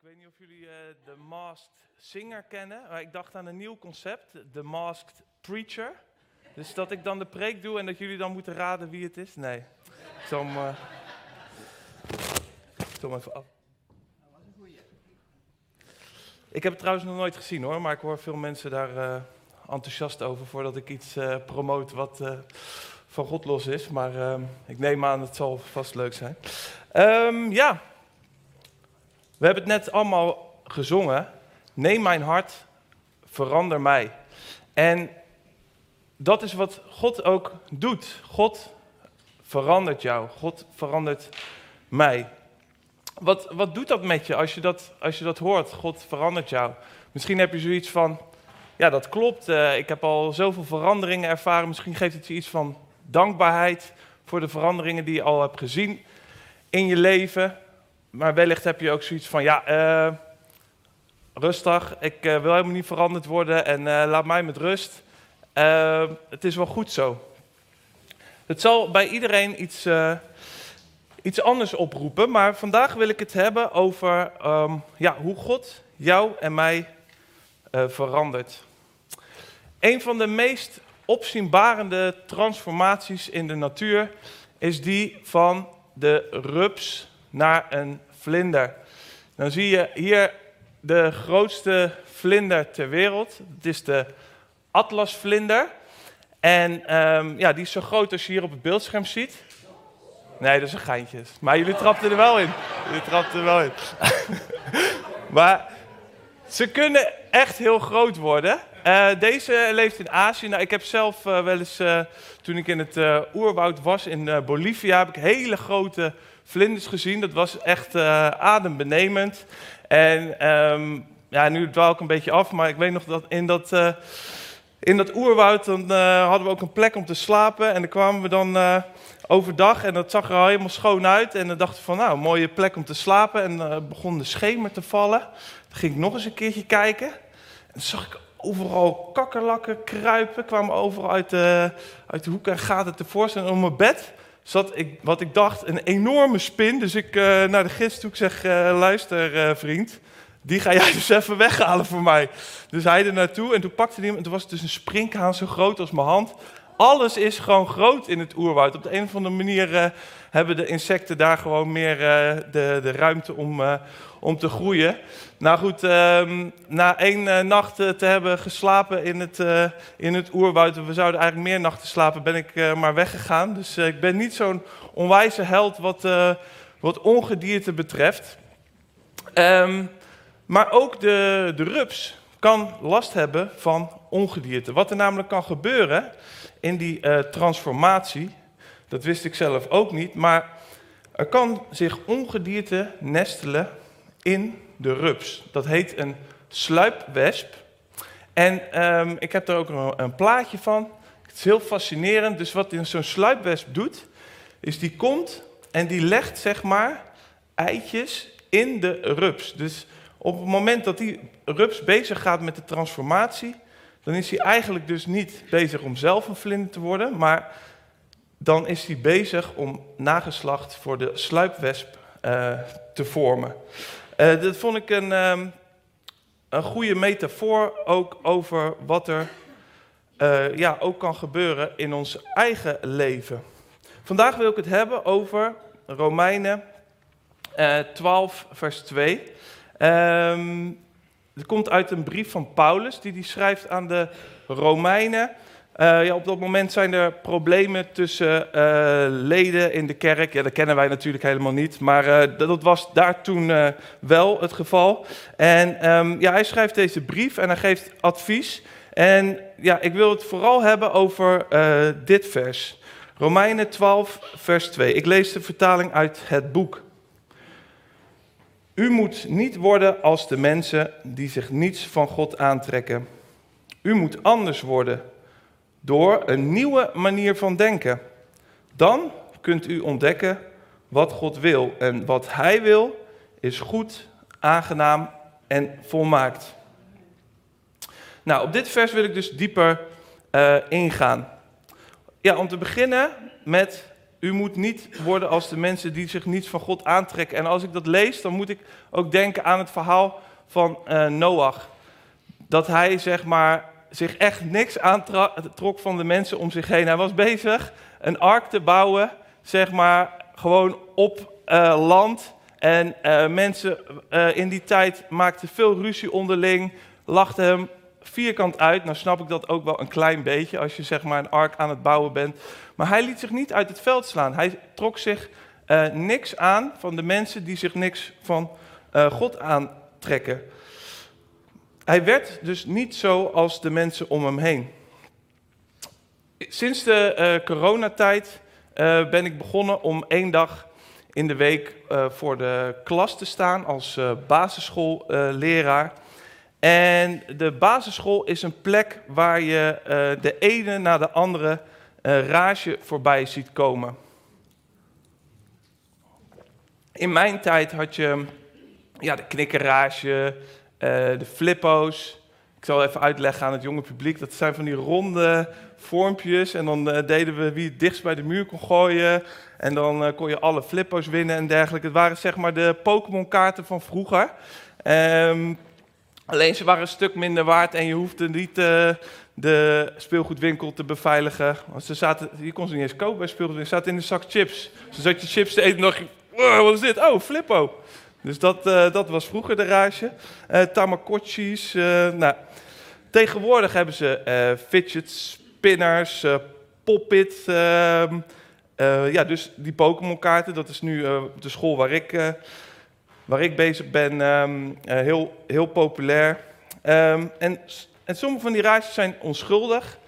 weet niet of jullie eh, de Masked Singer kennen, maar ik dacht aan een nieuw concept, de Masked Preacher. Dus dat ik dan de preek doe en dat jullie dan moeten raden wie het is? Nee. Ik zal hem, eh, ik zal even af. Ik heb het trouwens nog nooit gezien hoor, maar ik hoor veel mensen daar eh, enthousiast over voordat ik iets eh promoot wat eh, van God los is. Maar ehm, ik neem aan, het zal vast leuk zijn. Ehm, ja, we hebben het net allemaal gezongen. Neem mijn hart, verander mij. En dat is wat God ook doet. God verandert jou. God verandert mij. Wat, wat doet dat met je als je dat, als je dat hoort? God verandert jou. Misschien heb je zoiets van, ja dat klopt, eh, ik heb al zoveel veranderingen ervaren. Misschien geeft het je iets van dankbaarheid voor de veranderingen die je al hebt gezien in je leven. Maar wellicht heb je ook zoiets van, ja, eh, rustig, ik eh, wil helemaal niet veranderd worden en eh, laat mij met rust. Het is wel goed zo. Het zal bij iedereen iets, iets anders oproepen, maar vandaag wil ik het hebben over ehm, ja, hoe God jou en mij verandert. Een van de meest opzienbarende transformaties in de natuur is die van de rups naar een vlinder. Dan zie je hier de grootste vlinder ter wereld. Het is de atlasvlinder. En ehm, ja, die is zo groot als je hier op het beeldscherm ziet. Nee, dat is een geintje. Maar jullie trapten er wel in. Jullie trapten er wel in. maar ze kunnen echt heel groot worden. Eh, deze leeft in Azië. Nou, ik heb zelf eh, wel eens, eh, toen ik in het oerwoud was in Bolivia, heb ik hele grote vlinders gezien. Dat was echt eh, adembenemend. En ehm, ja, nu dwaal ik een beetje af, maar ik weet nog dat in dat, eh, in dat oerwoud dan, eh, hadden we ook een plek om te slapen. En dan kwamen we dan overdag en dat zag er al helemaal schoon uit. En dan dachten we van, nou, mooie plek om te slapen. En begon de schemer te vallen. Dan ging ik nog eens een keertje kijken. En zag ik overal kakkerlakken kruipen. Kwamen overal uit de, uit de hoeken en gaten tevoorschijn. Op mijn bed zat ik, wat ik dacht, een enorme spin. Dus ik eh, naar de gids toe, ik zeg, eh, luister eh, vriend, die ga jij dus even weghalen voor mij. Dus hij er naartoe en toen pakte hij hem en toen was het dus een sprinkhaan zo groot als mijn hand. Alles is gewoon groot in het oerwoud. Op de een of andere manier hebben de insecten daar gewoon meer de, de ruimte om, om te groeien. Nou goed, ehm, na één eh, nacht eh, te hebben geslapen in het, eh, in het oerwoud, we zouden eigenlijk meer nachten slapen, ben ik maar weggegaan. Dus ik ben niet zo'n onwijze held wat, wat ongedierte betreft. Ehm, maar ook de, de rups kan last hebben van ongedierte. Wat er namelijk kan gebeuren in die transformatie, dat wist ik zelf ook niet, maar er kan zich ongedierte nestelen in de rups. Dat heet een sluipwesp. En ehm, ik heb er ook een, een plaatje van. Het is heel fascinerend. Dus wat zo'n sluipwesp doet, is die komt en die legt zeg maar eitjes in de rups. Dus op het moment dat die rups bezig gaat met de transformatie, dan is hij eigenlijk dus niet bezig om zelf een vlinder te worden, maar dan is hij bezig om nageslacht voor de sluipwesp eh, te vormen. Eh, dat vond ik een, ehm, een goede metafoor ook over wat er eh, ja, ook kan gebeuren in ons eigen leven. Vandaag wil ik het hebben over Romeinen eh, 12, vers 2. Ehm, het komt uit een brief van Paulus, die hij schrijft aan de Romeinen. Eh, ja, op dat moment zijn er problemen tussen eh, leden in de kerk. Ja, dat kennen wij natuurlijk helemaal niet, maar eh, dat, was daar toen wel het geval. En ehm, ja, hij schrijft deze brief en hij geeft advies. En ja, ik wil het vooral hebben over dit vers. Romeinen 12, vers 2. Ik lees de vertaling uit het boek. U moet niet worden als de mensen die zich niets van God aantrekken. U moet anders worden door een nieuwe manier van denken. Dan kunt u ontdekken wat God wil. En wat Hij wil is goed, aangenaam en volmaakt. Nou, op dit vers wil ik dus dieper eh, ingaan. Ja, om te beginnen met u moet niet worden als de mensen die zich niets van God aantrekken. En als ik dat lees, dan moet ik ook denken aan het verhaal van uh, Noach. Dat hij zeg maar zich echt niks aantrok van de mensen om zich heen. Hij was bezig een ark te bouwen, zeg maar, gewoon op uh, land. En uh, mensen uh, in die tijd maakten veel ruzie onderling, lachten hem vierkant uit. Nou snap ik dat ook wel een klein beetje als je zeg maar een ark aan het bouwen bent. Maar hij liet zich niet uit het veld slaan. Hij trok zich niks aan van de mensen die zich niks van God aantrekken. Hij werd dus niet zo als de mensen om hem heen. Sinds de uh, coronatijd uh, ben ik begonnen om één dag in de week uh, voor de klas te staan als basisschoolleraar. en de basisschool is een plek waar je de ene na de andere rage voorbij ziet komen. In mijn tijd had je ja, de knikkerrage, de flippo's. Ik zal even uitleggen aan het jonge publiek. Dat zijn van die ronde vormpjes. En dan uh, deden we wie het dichtst bij de muur kon gooien. En dan uh, kon je alle flippo's winnen en dergelijke. Het waren zeg maar de Pokémon-kaarten van vroeger. Um, alleen ze waren een stuk minder waard en je hoefde niet de speelgoedwinkel te beveiligen. Want ze zaten, je kon ze niet eens kopen bij speelgoedwinkel. Ze zaten in de zak chips. Dus zat je chips te eten en dacht je, wat is dit? Oh, flippo. Dus dat, dat was vroeger de rage. Tamagotchis. nou, tegenwoordig hebben ze fidgets spinners, uh, poppit. Uh, uh, ja, dus die Pokémon-kaarten, dat is nu uh, de school waar ik, waar ik bezig ben, um, heel, heel populair. Um, en, en sommige van die raadjes zijn onschuldig,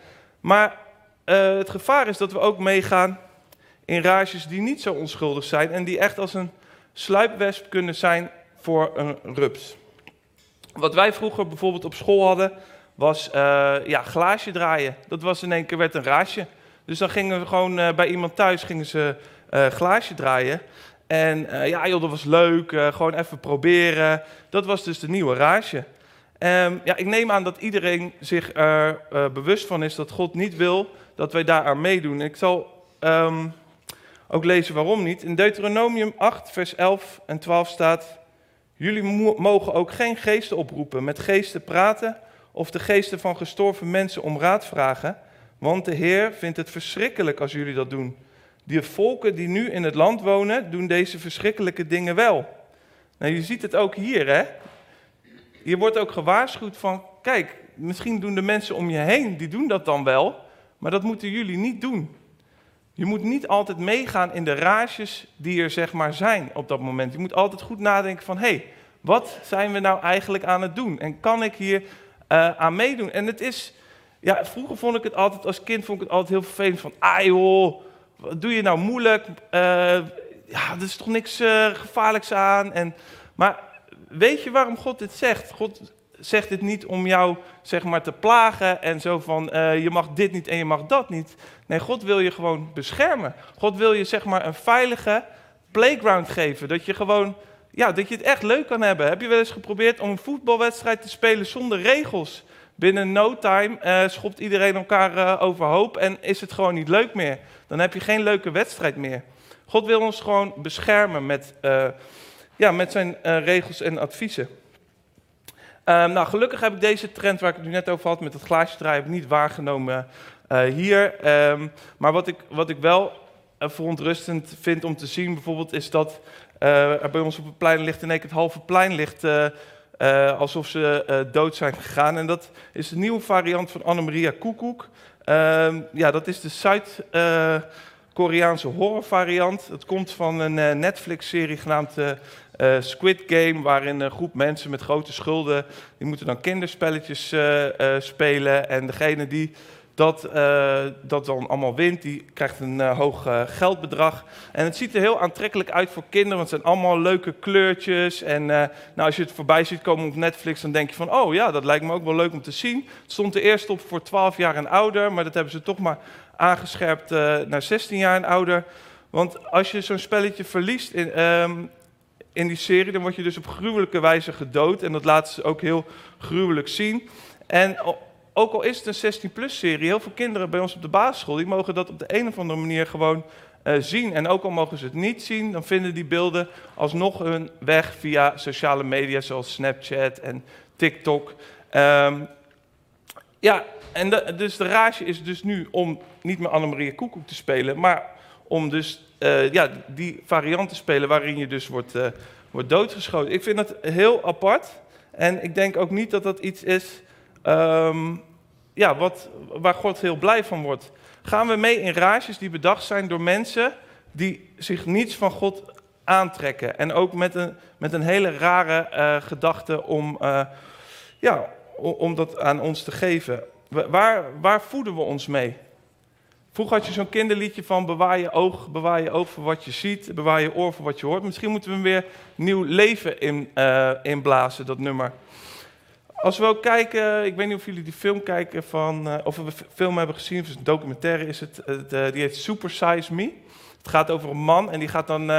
maar het gevaar is dat we ook meegaan in rages die niet zo onschuldig zijn en die echt als een sluipwesp kunnen zijn voor een rups. Wat wij vroeger bijvoorbeeld op school hadden, was uh, ja, glaasje draaien. Dat was in één keer werd een raasje. Dus dan gingen we gewoon uh, bij iemand thuis gingen ze uh, glaasje draaien. En ja, joh, dat was leuk. gewoon even proberen. Dat was dus de nieuwe raasje. Um, ja, ik neem aan dat iedereen zich er bewust van is dat God niet wil dat wij daar aan meedoen. Ik zal um, ook lezen waarom niet. In Deuteronomium 8, vers 11 en 12 staat: Jullie mogen ook geen geesten oproepen, met geesten praten of de geesten van gestorven mensen om raad vragen, want de Heer vindt het verschrikkelijk als jullie dat doen. Die volken die nu in het land wonen, doen deze verschrikkelijke dingen wel. Nou, je ziet het ook hier, hè? Je wordt ook gewaarschuwd van, kijk, misschien doen de mensen om je heen, die doen dat dan wel, maar dat moeten jullie niet doen. Je moet niet altijd meegaan in de rages die er zeg maar zijn op dat moment. Je moet altijd goed nadenken van, hé, hey, wat zijn we nou eigenlijk aan het doen? En kan ik hier uh, aan meedoen. En het is, ja, vroeger vond ik het altijd, als kind vond ik het altijd heel vervelend van, ah joh, wat doe je nou moeilijk? Uh, ja, er is toch niks uh, gevaarlijks aan. En, maar weet je waarom God dit zegt? God zegt dit niet om jou zeg maar te plagen en zo van je mag dit niet en je mag dat niet. Nee, God wil je gewoon beschermen. God wil je zeg maar een veilige playground geven. Dat je gewoon ja, dat je het echt leuk kan hebben. Heb je wel eens geprobeerd om een voetbalwedstrijd te spelen zonder regels? Binnen no time uh, schopt iedereen elkaar uh, overhoop en is het gewoon niet leuk meer. Dan heb je geen leuke wedstrijd meer. God wil ons gewoon beschermen met, ja, met zijn regels en adviezen. Ehm, nou, gelukkig heb ik deze trend waar ik het nu net over had met het glaasje draaien niet waargenomen hier. Um, maar wat ik, wat ik wel verontrustend vind om te zien bijvoorbeeld is dat uh, bij ons op het plein ligt in één het halve plein ligt alsof ze dood zijn gegaan. En dat is een nieuwe variant van Annemaria Koekoek. Ehm, ja, dat is de Zuid-Koreaanse horrorvariant. Het komt van een Netflix-serie genaamd Squid Game, waarin een groep mensen met grote schulden, die moeten dan kinderspelletjes spelen. En degene die dat, dat dan allemaal wint. Die krijgt een hoog geldbedrag. En het ziet er heel aantrekkelijk uit voor kinderen, want het zijn allemaal leuke kleurtjes. En nou, als je het voorbij ziet komen op Netflix, dan denk je van, oh ja, dat lijkt me ook wel leuk om te zien. Het stond er eerst op voor 12 jaar en ouder, maar dat hebben ze toch maar aangescherpt naar 16 jaar en ouder. Want als je zo'n spelletje verliest in, um, in die serie, dan word je dus op gruwelijke wijze gedood. En dat laten ze ook heel gruwelijk zien. En ook al is het een 16-plus serie, heel veel kinderen bij ons op de basisschool, die mogen dat op de een of andere manier gewoon eh, zien. En ook al mogen ze het niet zien, dan vinden die beelden alsnog hun weg via sociale media zoals Snapchat en TikTok. Ehm, ja, en de, dus de rage is dus nu om niet meer Annemarie Koekoek te spelen, maar om dus uh, ja, die variant te spelen waarin je dus wordt, uh, wordt doodgeschoten. Ik vind dat heel apart en ik denk ook niet dat dat iets is um, ja, wat, waar God heel blij van wordt. Gaan we mee in rages die bedacht zijn door mensen die zich niets van God aantrekken. En ook met een, met een hele rare uh, gedachte om, ja, om dat aan ons te geven. Waar, waar voeden we ons mee? Vroeger had je zo'n kinderliedje van bewaar je oog, bewaar je oog voor wat je ziet, bewaar je oor voor wat je hoort. Misschien moeten we hem weer nieuw leven in, uh, inblazen, dat nummer. Als we ook kijken, ik weet niet of jullie die film kijken van, uh, of we een film hebben gezien, of een documentaire is het, het uh, die heet Super Size Me. Het gaat over een man en die gaat dan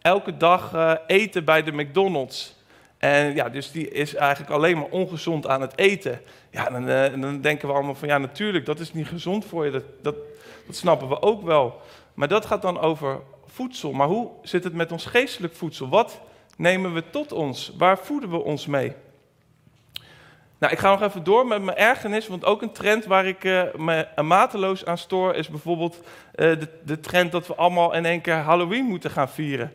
elke dag eten bij de McDonald's. En ja, dus die is eigenlijk alleen maar ongezond aan het eten. Ja, dan, uh, dan denken we allemaal van ja, natuurlijk, dat is niet gezond voor je. Dat, dat, snappen we ook wel. Maar dat gaat dan over voedsel. Maar hoe zit het met ons geestelijk voedsel? Wat nemen we tot ons? Waar voeden we ons mee? Nou, ik ga nog even door met mijn ergernis, want ook een trend waar ik uh, me mateloos aan stoor is bijvoorbeeld uh, de, de trend dat we allemaal in één keer Halloween moeten gaan vieren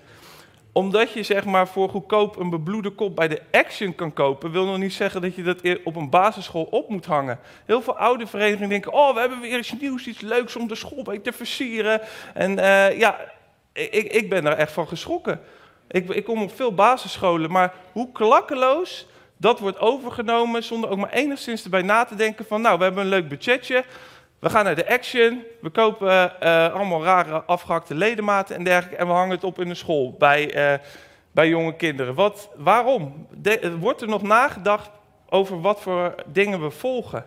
omdat je zeg maar voor goedkoop een bebloede kop bij de Action kan kopen, wil nog niet zeggen dat je dat op een basisschool op moet hangen. Heel veel oude verenigingen denken, oh, we hebben weer iets nieuws, iets leuks om de schoolweek te versieren. En uh, ja, ik, ik ben daar echt van geschrokken. Ik, ik kom op veel basisscholen, maar hoe klakkeloos dat wordt overgenomen zonder ook maar enigszins erbij na te denken van, nou, we hebben een leuk budgetje. We gaan naar de Action, we kopen uh, allemaal rare afgehakte ledematen en dergelijke en we hangen het op in de school bij, uh, bij jonge kinderen. Wat, waarom? De, wordt er nog nagedacht over wat voor dingen we volgen?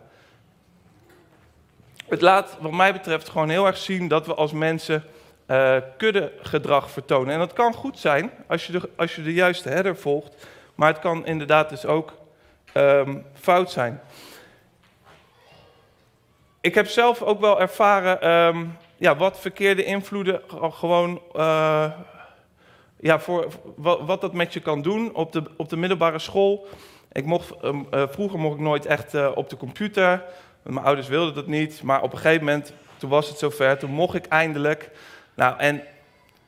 Het laat wat mij betreft gewoon heel erg zien dat we als mensen uh, kuddegedrag vertonen. En dat kan goed zijn als je de, als je de juiste header volgt, maar het kan inderdaad dus ook um, fout zijn ik heb zelf ook wel ervaren um, ja, wat verkeerde invloeden gewoon. Uh, ja, voor, wat, dat met je kan doen op de, op de middelbare school. Ik mocht, um, uh, vroeger mocht ik nooit echt uh, op de computer. Mijn ouders wilden dat niet. Maar op een gegeven moment, toen was het zover. Toen mocht ik eindelijk. Nou, en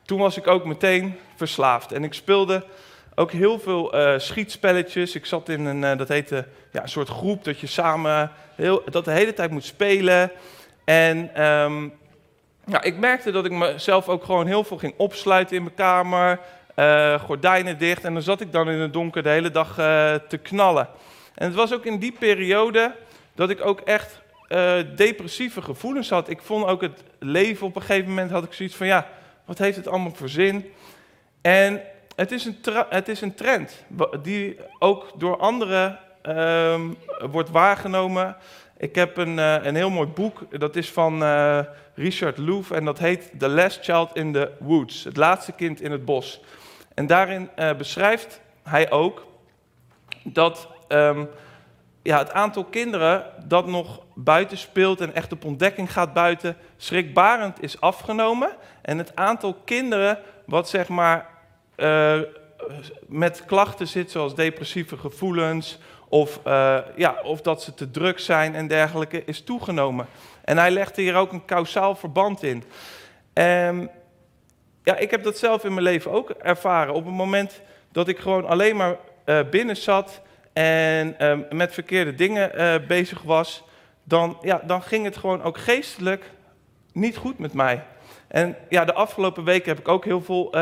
toen was ik ook meteen verslaafd. En ik speelde ook heel veel uh, schietspelletjes. Ik zat in een, uh, dat heette, ja, een soort groep dat je samen heel, dat de hele tijd moet spelen. En um, ja, ik merkte dat ik mezelf ook gewoon heel veel ging opsluiten in mijn kamer. Uh, gordijnen dicht. En dan zat ik dan in het donker de hele dag te knallen. En het was ook in die periode dat ik ook echt depressieve gevoelens had. Ik vond ook het leven op een gegeven moment had ik zoiets van ja, wat heeft het allemaal voor zin? En het is, een het is een trend die ook door anderen um, wordt waargenomen. Ik heb een, uh, een heel mooi boek, dat is van uh, Richard Louv en dat heet The Last Child in the Woods, het laatste kind in het bos. En daarin uh, beschrijft hij ook dat um, ja, het aantal kinderen dat nog buiten speelt en echt op ontdekking gaat buiten, schrikbarend is afgenomen. En het aantal kinderen wat zeg maar uh, met klachten zit, zoals depressieve gevoelens, of, uh, ja, of dat ze te druk zijn en dergelijke, is toegenomen. En hij legde hier ook een kausaal verband in. Um, ja, ik heb dat zelf in mijn leven ook ervaren. Op het moment dat ik gewoon alleen maar uh, binnen zat en uh, met verkeerde dingen bezig was, dan, ja, dan ging het gewoon ook geestelijk niet goed met mij. En ja, de afgelopen weken heb ik ook heel veel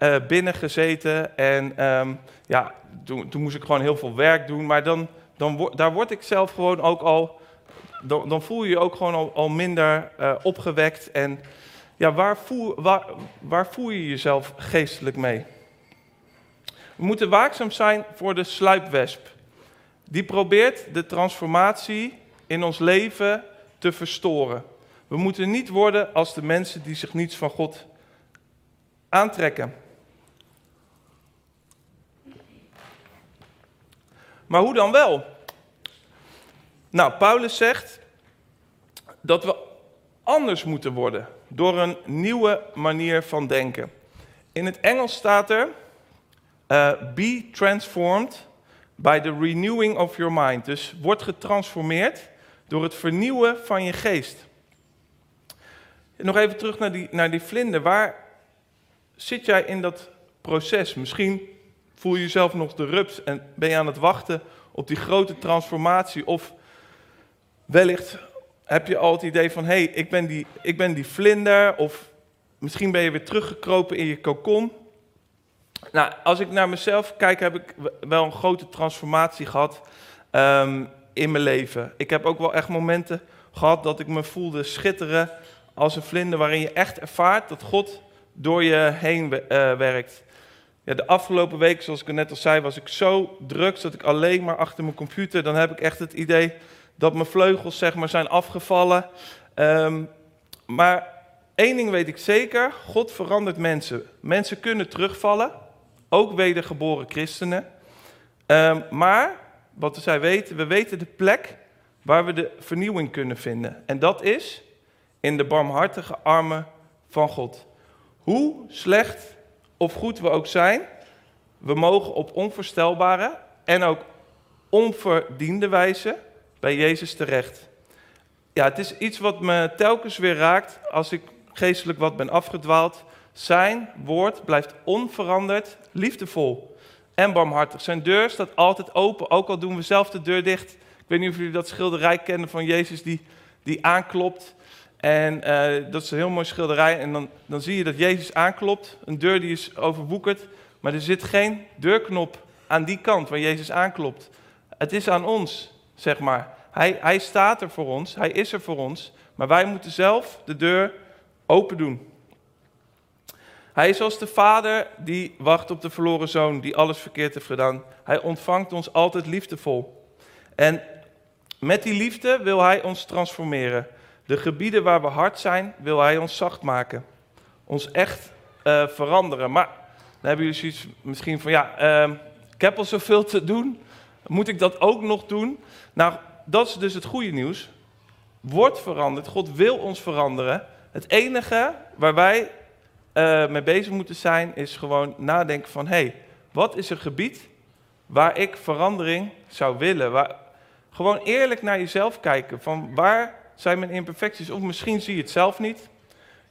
uh, binnen gezeten. En um, ja, toen, toen, moest ik gewoon heel veel werk doen. Maar dan, dan, daar word ik zelf gewoon ook al. Dan, dan voel je je ook gewoon al, al minder uh, opgewekt. En ja, waar voel, waar, waar voel je jezelf geestelijk mee? We moeten waakzaam zijn voor de sluipwesp. Die probeert de transformatie in ons leven te verstoren. We moeten niet worden als de mensen die zich niets van God aantrekken. Maar hoe dan wel? Nou, Paulus zegt dat we anders moeten worden. door een nieuwe manier van denken. In het Engels staat er: uh, Be transformed by the renewing of your mind. Dus word getransformeerd door het vernieuwen van je geest. nog even terug naar die, naar die vlinder. Waar zit jij in dat proces? Misschien voel je jezelf nog de rups en ben je aan het wachten op die grote transformatie. Of wellicht heb je al het idee van, hé, hey, ik, ben die, ik ben die vlinder. Of misschien ben je weer teruggekropen in je kokon. Nou, als ik naar mezelf kijk, heb ik wel een grote transformatie gehad um, in mijn leven. Ik heb ook wel echt momenten gehad dat ik me voelde schitteren als een vlinder, waarin je echt ervaart dat God door je heen uh, werkt. De afgelopen week, zoals ik net al zei, was ik zo druk dat ik alleen maar achter mijn computer. Dan heb ik echt het idee dat mijn vleugels zeg maar, zijn afgevallen. Um, maar één ding weet ik zeker: God verandert mensen. Mensen kunnen terugvallen, ook wedergeboren christenen. Um, maar wat zij weten, we weten de plek waar we de vernieuwing kunnen vinden. En dat is in de barmhartige armen van God. Hoe slecht of goed we ook zijn, we mogen op onvoorstelbare en ook onverdiende wijze bij Jezus terecht. Ja, het is iets wat me telkens weer raakt als ik geestelijk wat ben afgedwaald. Zijn woord blijft onveranderd, liefdevol en barmhartig. Zijn deur staat altijd open, ook al doen we zelf de deur dicht. Ik weet niet of jullie dat schilderij kennen van Jezus die, die aanklopt. En uh, dat is een heel mooi schilderij. En dan, dan zie je dat Jezus aanklopt. Een deur die is overwoekerd. Maar er zit geen deurknop aan die kant waar Jezus aanklopt. Het is aan ons, zeg maar. Hij, hij staat er voor ons. Hij is er voor ons. Maar wij moeten zelf de deur open doen. Hij is als de vader die wacht op de verloren zoon die alles verkeerd heeft gedaan. Hij ontvangt ons altijd liefdevol. En met die liefde wil hij ons transformeren. De gebieden waar we hard zijn, wil hij ons zacht maken. Ons echt uh, veranderen. Maar dan hebben jullie zoiets misschien van, ja, uh, ik heb al zoveel te doen. Moet ik dat ook nog doen? Nou, dat is dus het goede nieuws. Wordt veranderd. God wil ons veranderen. Het enige waar wij uh, mee bezig moeten zijn, is gewoon nadenken van, hé, hey, wat is een gebied waar ik verandering zou willen? Waar, gewoon eerlijk naar jezelf kijken. Van waar zijn mijn imperfecties? Of misschien zie je het zelf niet.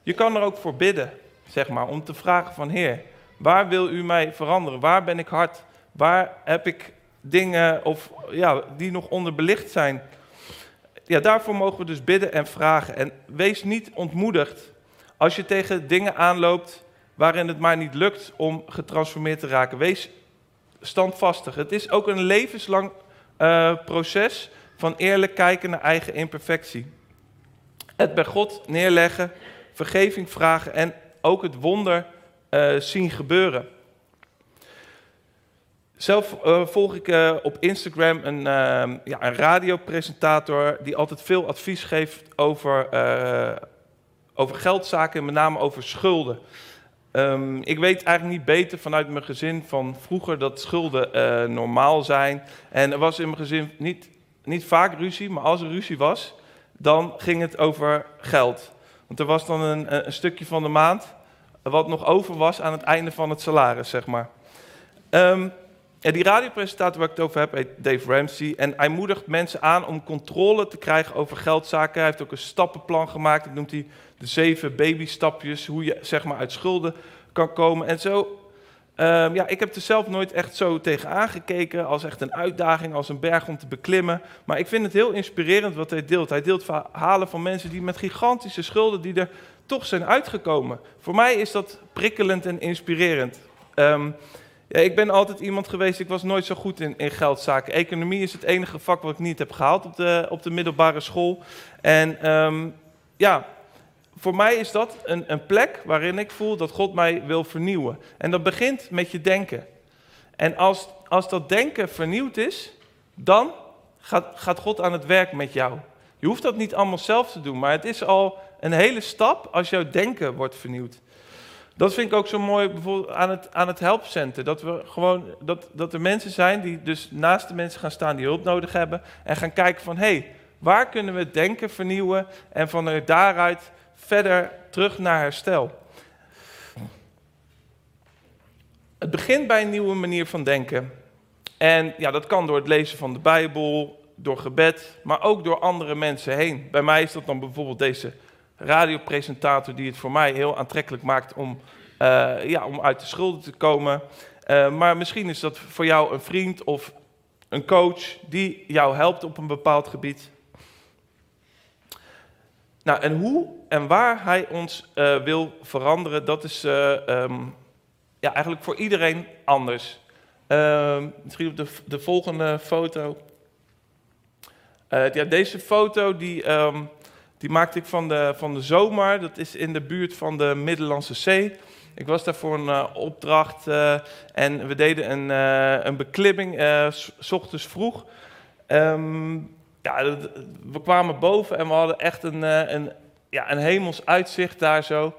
Je kan er ook voor bidden, zeg maar, om te vragen van Heer, waar wil u mij veranderen? Waar ben ik hard? Waar heb ik dingen of, ja, die nog onderbelicht zijn? Ja, daarvoor mogen we dus bidden en vragen. En wees niet ontmoedigd als je tegen dingen aanloopt waarin het maar niet lukt om getransformeerd te raken. Wees standvastig. Het is ook een levenslang uh, proces van eerlijk kijken naar eigen imperfectie. Het bij God neerleggen, vergeving vragen en ook het wonder uh, zien gebeuren. Zelf uh, volg ik uh, op Instagram een, ja, een radiopresentator die altijd veel advies geeft over, over geldzaken en met name over schulden. Um, ik weet eigenlijk niet beter vanuit mijn gezin van vroeger dat schulden normaal zijn. En er was in mijn gezin niet, niet vaak ruzie, maar als er ruzie was, dan ging het over geld. Want er was dan een, een, stukje van de maand wat nog over was aan het einde van het salaris, zeg maar. Um, ja, die radiopresentator waar ik het over heb, heet Dave Ramsey. En hij moedigt mensen aan om controle te krijgen over geldzaken. Hij heeft ook een stappenplan gemaakt. Dat noemt hij de zeven babystapjes. Hoe je zeg maar, uit schulden kan komen. En zo Um, ja, ik heb er zelf nooit echt zo tegen aangekeken als echt een uitdaging, als een berg om te beklimmen. Maar ik vind het heel inspirerend wat hij deelt. Hij deelt verhalen van mensen die met gigantische schulden, die er toch zijn uitgekomen. Voor mij is dat prikkelend en inspirerend. Um, ja, ik ben altijd iemand geweest, ik was nooit zo goed in, in geldzaken. Economie is het enige vak wat ik niet heb gehaald op de, op de middelbare school. En um, ja, voor mij is dat een, een plek waarin ik voel dat God mij wil vernieuwen. En dat begint met je denken. En als, als dat denken vernieuwd is, dan gaat, gaat God aan het werk met jou. Je hoeft dat niet allemaal zelf te doen, maar het is al een hele stap als jouw denken wordt vernieuwd. Dat vind ik ook zo mooi bijvoorbeeld aan het, aan het helpcenter. Dat, we gewoon, dat, dat er mensen zijn die dus naast de mensen gaan staan die hulp nodig hebben. En gaan kijken van, hé, hey, Waar kunnen we het denken vernieuwen en van daaruit verder terug naar herstel? Het begint bij een nieuwe manier van denken. En ja, dat kan door het lezen van de Bijbel, door gebed, maar ook door andere mensen heen. Bij mij is dat dan bijvoorbeeld deze radiopresentator die het voor mij heel aantrekkelijk maakt om, uh, ja, om uit de schulden te komen. Uh, maar misschien is dat voor jou een vriend of een coach die jou helpt op een bepaald gebied. Nou, en hoe en waar hij ons uh, wil veranderen, dat is um, ja, eigenlijk voor iedereen anders. Uh, misschien op de, de volgende foto. Uh, ja, deze foto die, um, die maakte ik van de, van de zomer. Dat is in de buurt van de Middellandse Zee. Ik was daar voor een opdracht en we deden een, een beklimming, s ochtends vroeg. Ja, we kwamen boven en we hadden echt een, een, ja, een hemels uitzicht daar zo.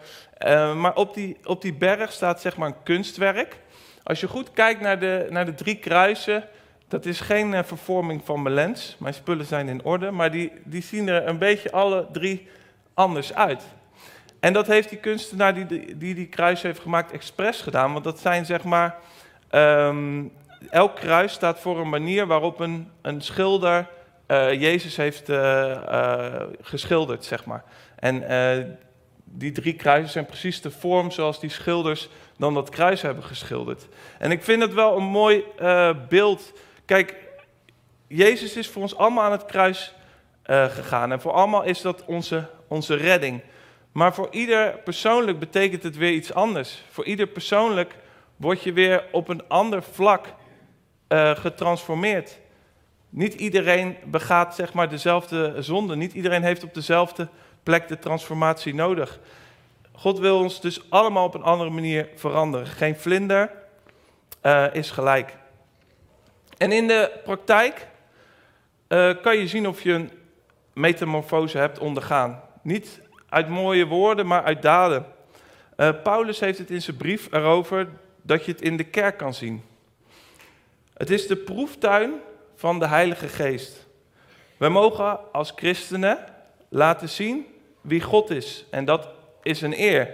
Uh, maar op die, op die berg staat zeg maar een kunstwerk. Als je goed kijkt naar de, naar de drie kruisen, dat is geen uh, vervorming van mijn lens. Mijn spullen zijn in orde, maar die, die zien er een beetje alle drie anders uit. En dat heeft die kunstenaar die die, die, kruis heeft gemaakt expres gedaan. Want dat zijn zeg maar, um, elk kruis staat voor een manier waarop een, een schilder Jezus heeft geschilderd, zeg maar. En die drie kruisen zijn precies de vorm zoals die schilders dan dat kruis hebben geschilderd. En ik vind het wel een mooi beeld. Kijk, Jezus is voor ons allemaal aan het kruis gegaan. En voor allemaal is dat onze, onze redding. Maar voor ieder persoonlijk betekent het weer iets anders. Voor ieder persoonlijk word je weer op een ander vlak getransformeerd. Niet iedereen begaat zeg maar dezelfde zonde. Niet iedereen heeft op dezelfde plek de transformatie nodig. God wil ons dus allemaal op een andere manier veranderen. Geen vlinder uh, is gelijk. En in de praktijk uh, kan je zien of je een metamorfose hebt ondergaan. Niet uit mooie woorden, maar uit daden. Uh, Paulus heeft het in zijn brief erover dat je het in de kerk kan zien. Het is de proeftuin van de Heilige Geest. Wij mogen als christenen laten zien wie God is. En dat is een eer.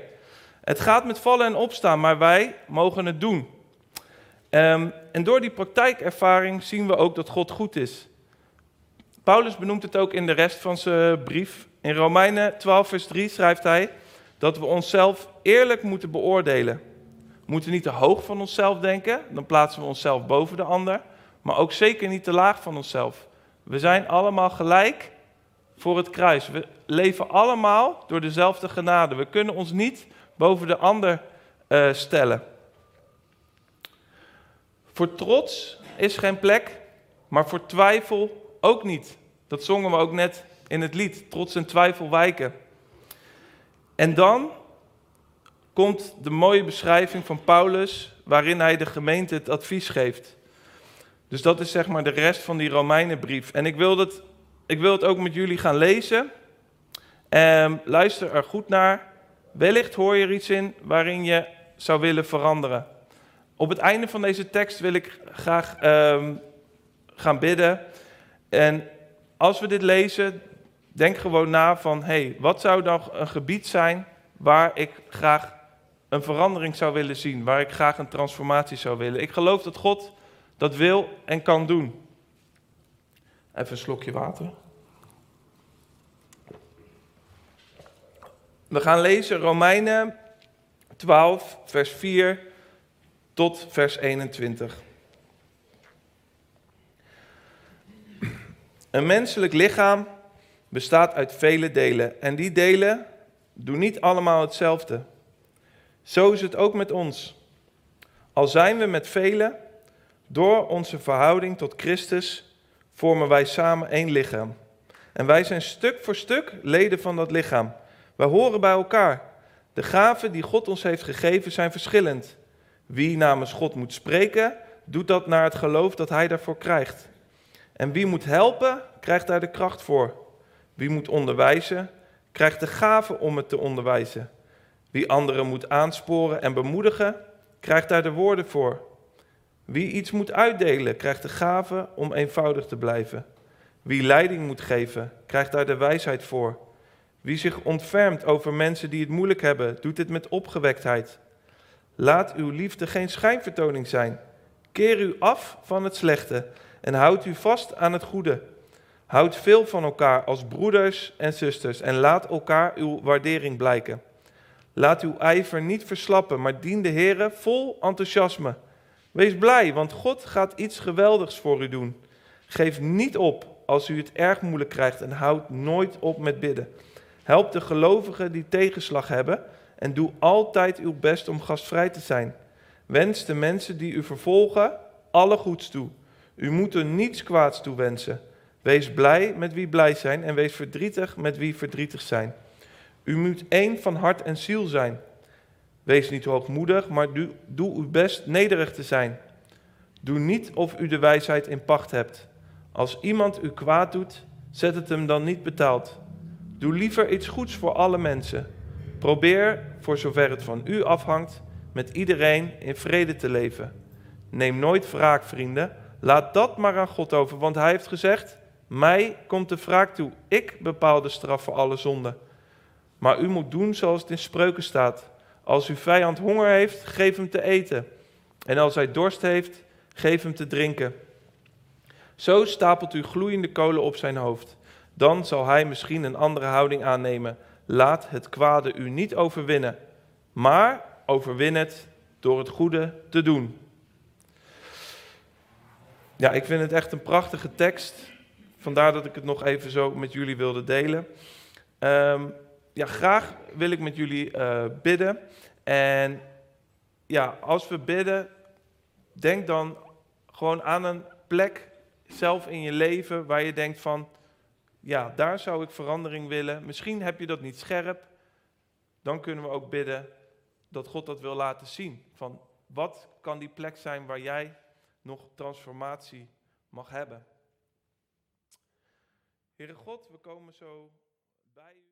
Het gaat met vallen en opstaan, maar wij mogen het doen. Um, en door die praktijkervaring zien we ook dat God goed is. Paulus benoemt het ook in de rest van zijn brief. In Romeinen 12, vers 3 schrijft hij dat we onszelf eerlijk moeten beoordelen. We moeten niet te hoog van onszelf denken, dan plaatsen we onszelf boven de ander. Maar ook zeker niet te laag van onszelf. We zijn allemaal gelijk voor het kruis. We leven allemaal door dezelfde genade. We kunnen ons niet boven de ander uh, stellen. Voor trots is geen plek, maar voor twijfel ook niet. Dat zongen we ook net in het lied. Trots en twijfel wijken. En dan komt de mooie beschrijving van Paulus, waarin hij de gemeente het advies geeft. Dus dat is zeg maar de rest van die Romeinenbrief. En ik wil, dat, ik wil het ook met jullie gaan lezen. Um, luister er goed naar. Wellicht hoor je er iets in waarin je zou willen veranderen. Op het einde van deze tekst wil ik graag um, gaan bidden. En als we dit lezen, denk gewoon na van, hey, wat zou dan een gebied zijn waar ik graag een verandering zou willen zien, waar ik graag een transformatie zou willen. Ik geloof dat God dat wil en kan doen. Even een slokje water. We gaan lezen Romeinen 12, vers 4 tot vers 21. Een menselijk lichaam bestaat uit vele delen en die delen doen niet allemaal hetzelfde. Zo is het ook met ons. Al zijn we met velen, door onze verhouding tot Christus vormen wij samen één lichaam. En wij zijn stuk voor stuk leden van dat lichaam. Wij horen bij elkaar. De gaven die God ons heeft gegeven zijn verschillend. Wie namens God moet spreken, doet dat naar het geloof dat hij daarvoor krijgt. En wie moet helpen, krijgt daar de kracht voor. Wie moet onderwijzen, krijgt de gave om het te onderwijzen. Wie anderen moet aansporen en bemoedigen, krijgt daar de woorden voor. Wie iets moet uitdelen, krijgt de gave om eenvoudig te blijven. Wie leiding moet geven, krijgt daar de wijsheid voor. Wie zich ontfermt over mensen die het moeilijk hebben, doet dit met opgewektheid. Laat uw liefde geen schijnvertoning zijn. Keer u af van het slechte en houd u vast aan het goede. Houd veel van elkaar als broeders en zusters en laat elkaar uw waardering blijken. Laat uw ijver niet verslappen, maar dien de Heer vol enthousiasme. Wees blij, want God gaat iets geweldigs voor u doen. Geef niet op als u het erg moeilijk krijgt en houd nooit op met bidden. Help de gelovigen die tegenslag hebben en doe altijd uw best om gastvrij te zijn. Wens de mensen die u vervolgen alle goeds toe. U moet er niets kwaads toe wensen. Wees blij met wie blij zijn en wees verdrietig met wie verdrietig zijn. U moet één van hart en ziel zijn. Wees niet hoogmoedig, maar doe, uw best nederig te zijn. Doe niet of u de wijsheid in pacht hebt. Als iemand u kwaad doet, zet het hem dan niet betaald. Doe liever iets goeds voor alle mensen. Probeer, voor zover het van u afhangt, met iedereen in vrede te leven. Neem nooit wraak, vrienden. Laat dat maar aan God over, want Hij heeft gezegd: Mij komt de wraak toe. Ik bepaal de straf voor alle zonden. Maar u moet doen zoals het in spreuken staat. Als uw vijand honger heeft, geef hem te eten. En als hij dorst heeft, geef hem te drinken. Zo stapelt u gloeiende kolen op zijn hoofd. Dan zal hij misschien een andere houding aannemen. Laat het kwade u niet overwinnen, maar overwin het door het goede te doen. Ja, ik vind het echt een prachtige tekst. Vandaar dat ik het nog even zo met jullie wilde delen. Um, ja, graag wil ik met jullie uh, bidden. En ja, als we bidden, denk dan gewoon aan een plek zelf in je leven waar je denkt van, ja, daar zou ik verandering willen. Misschien heb je dat niet scherp. Dan kunnen we ook bidden dat God dat wil laten zien. Van wat kan die plek zijn waar jij nog transformatie mag hebben. Heere God, we komen zo bij u.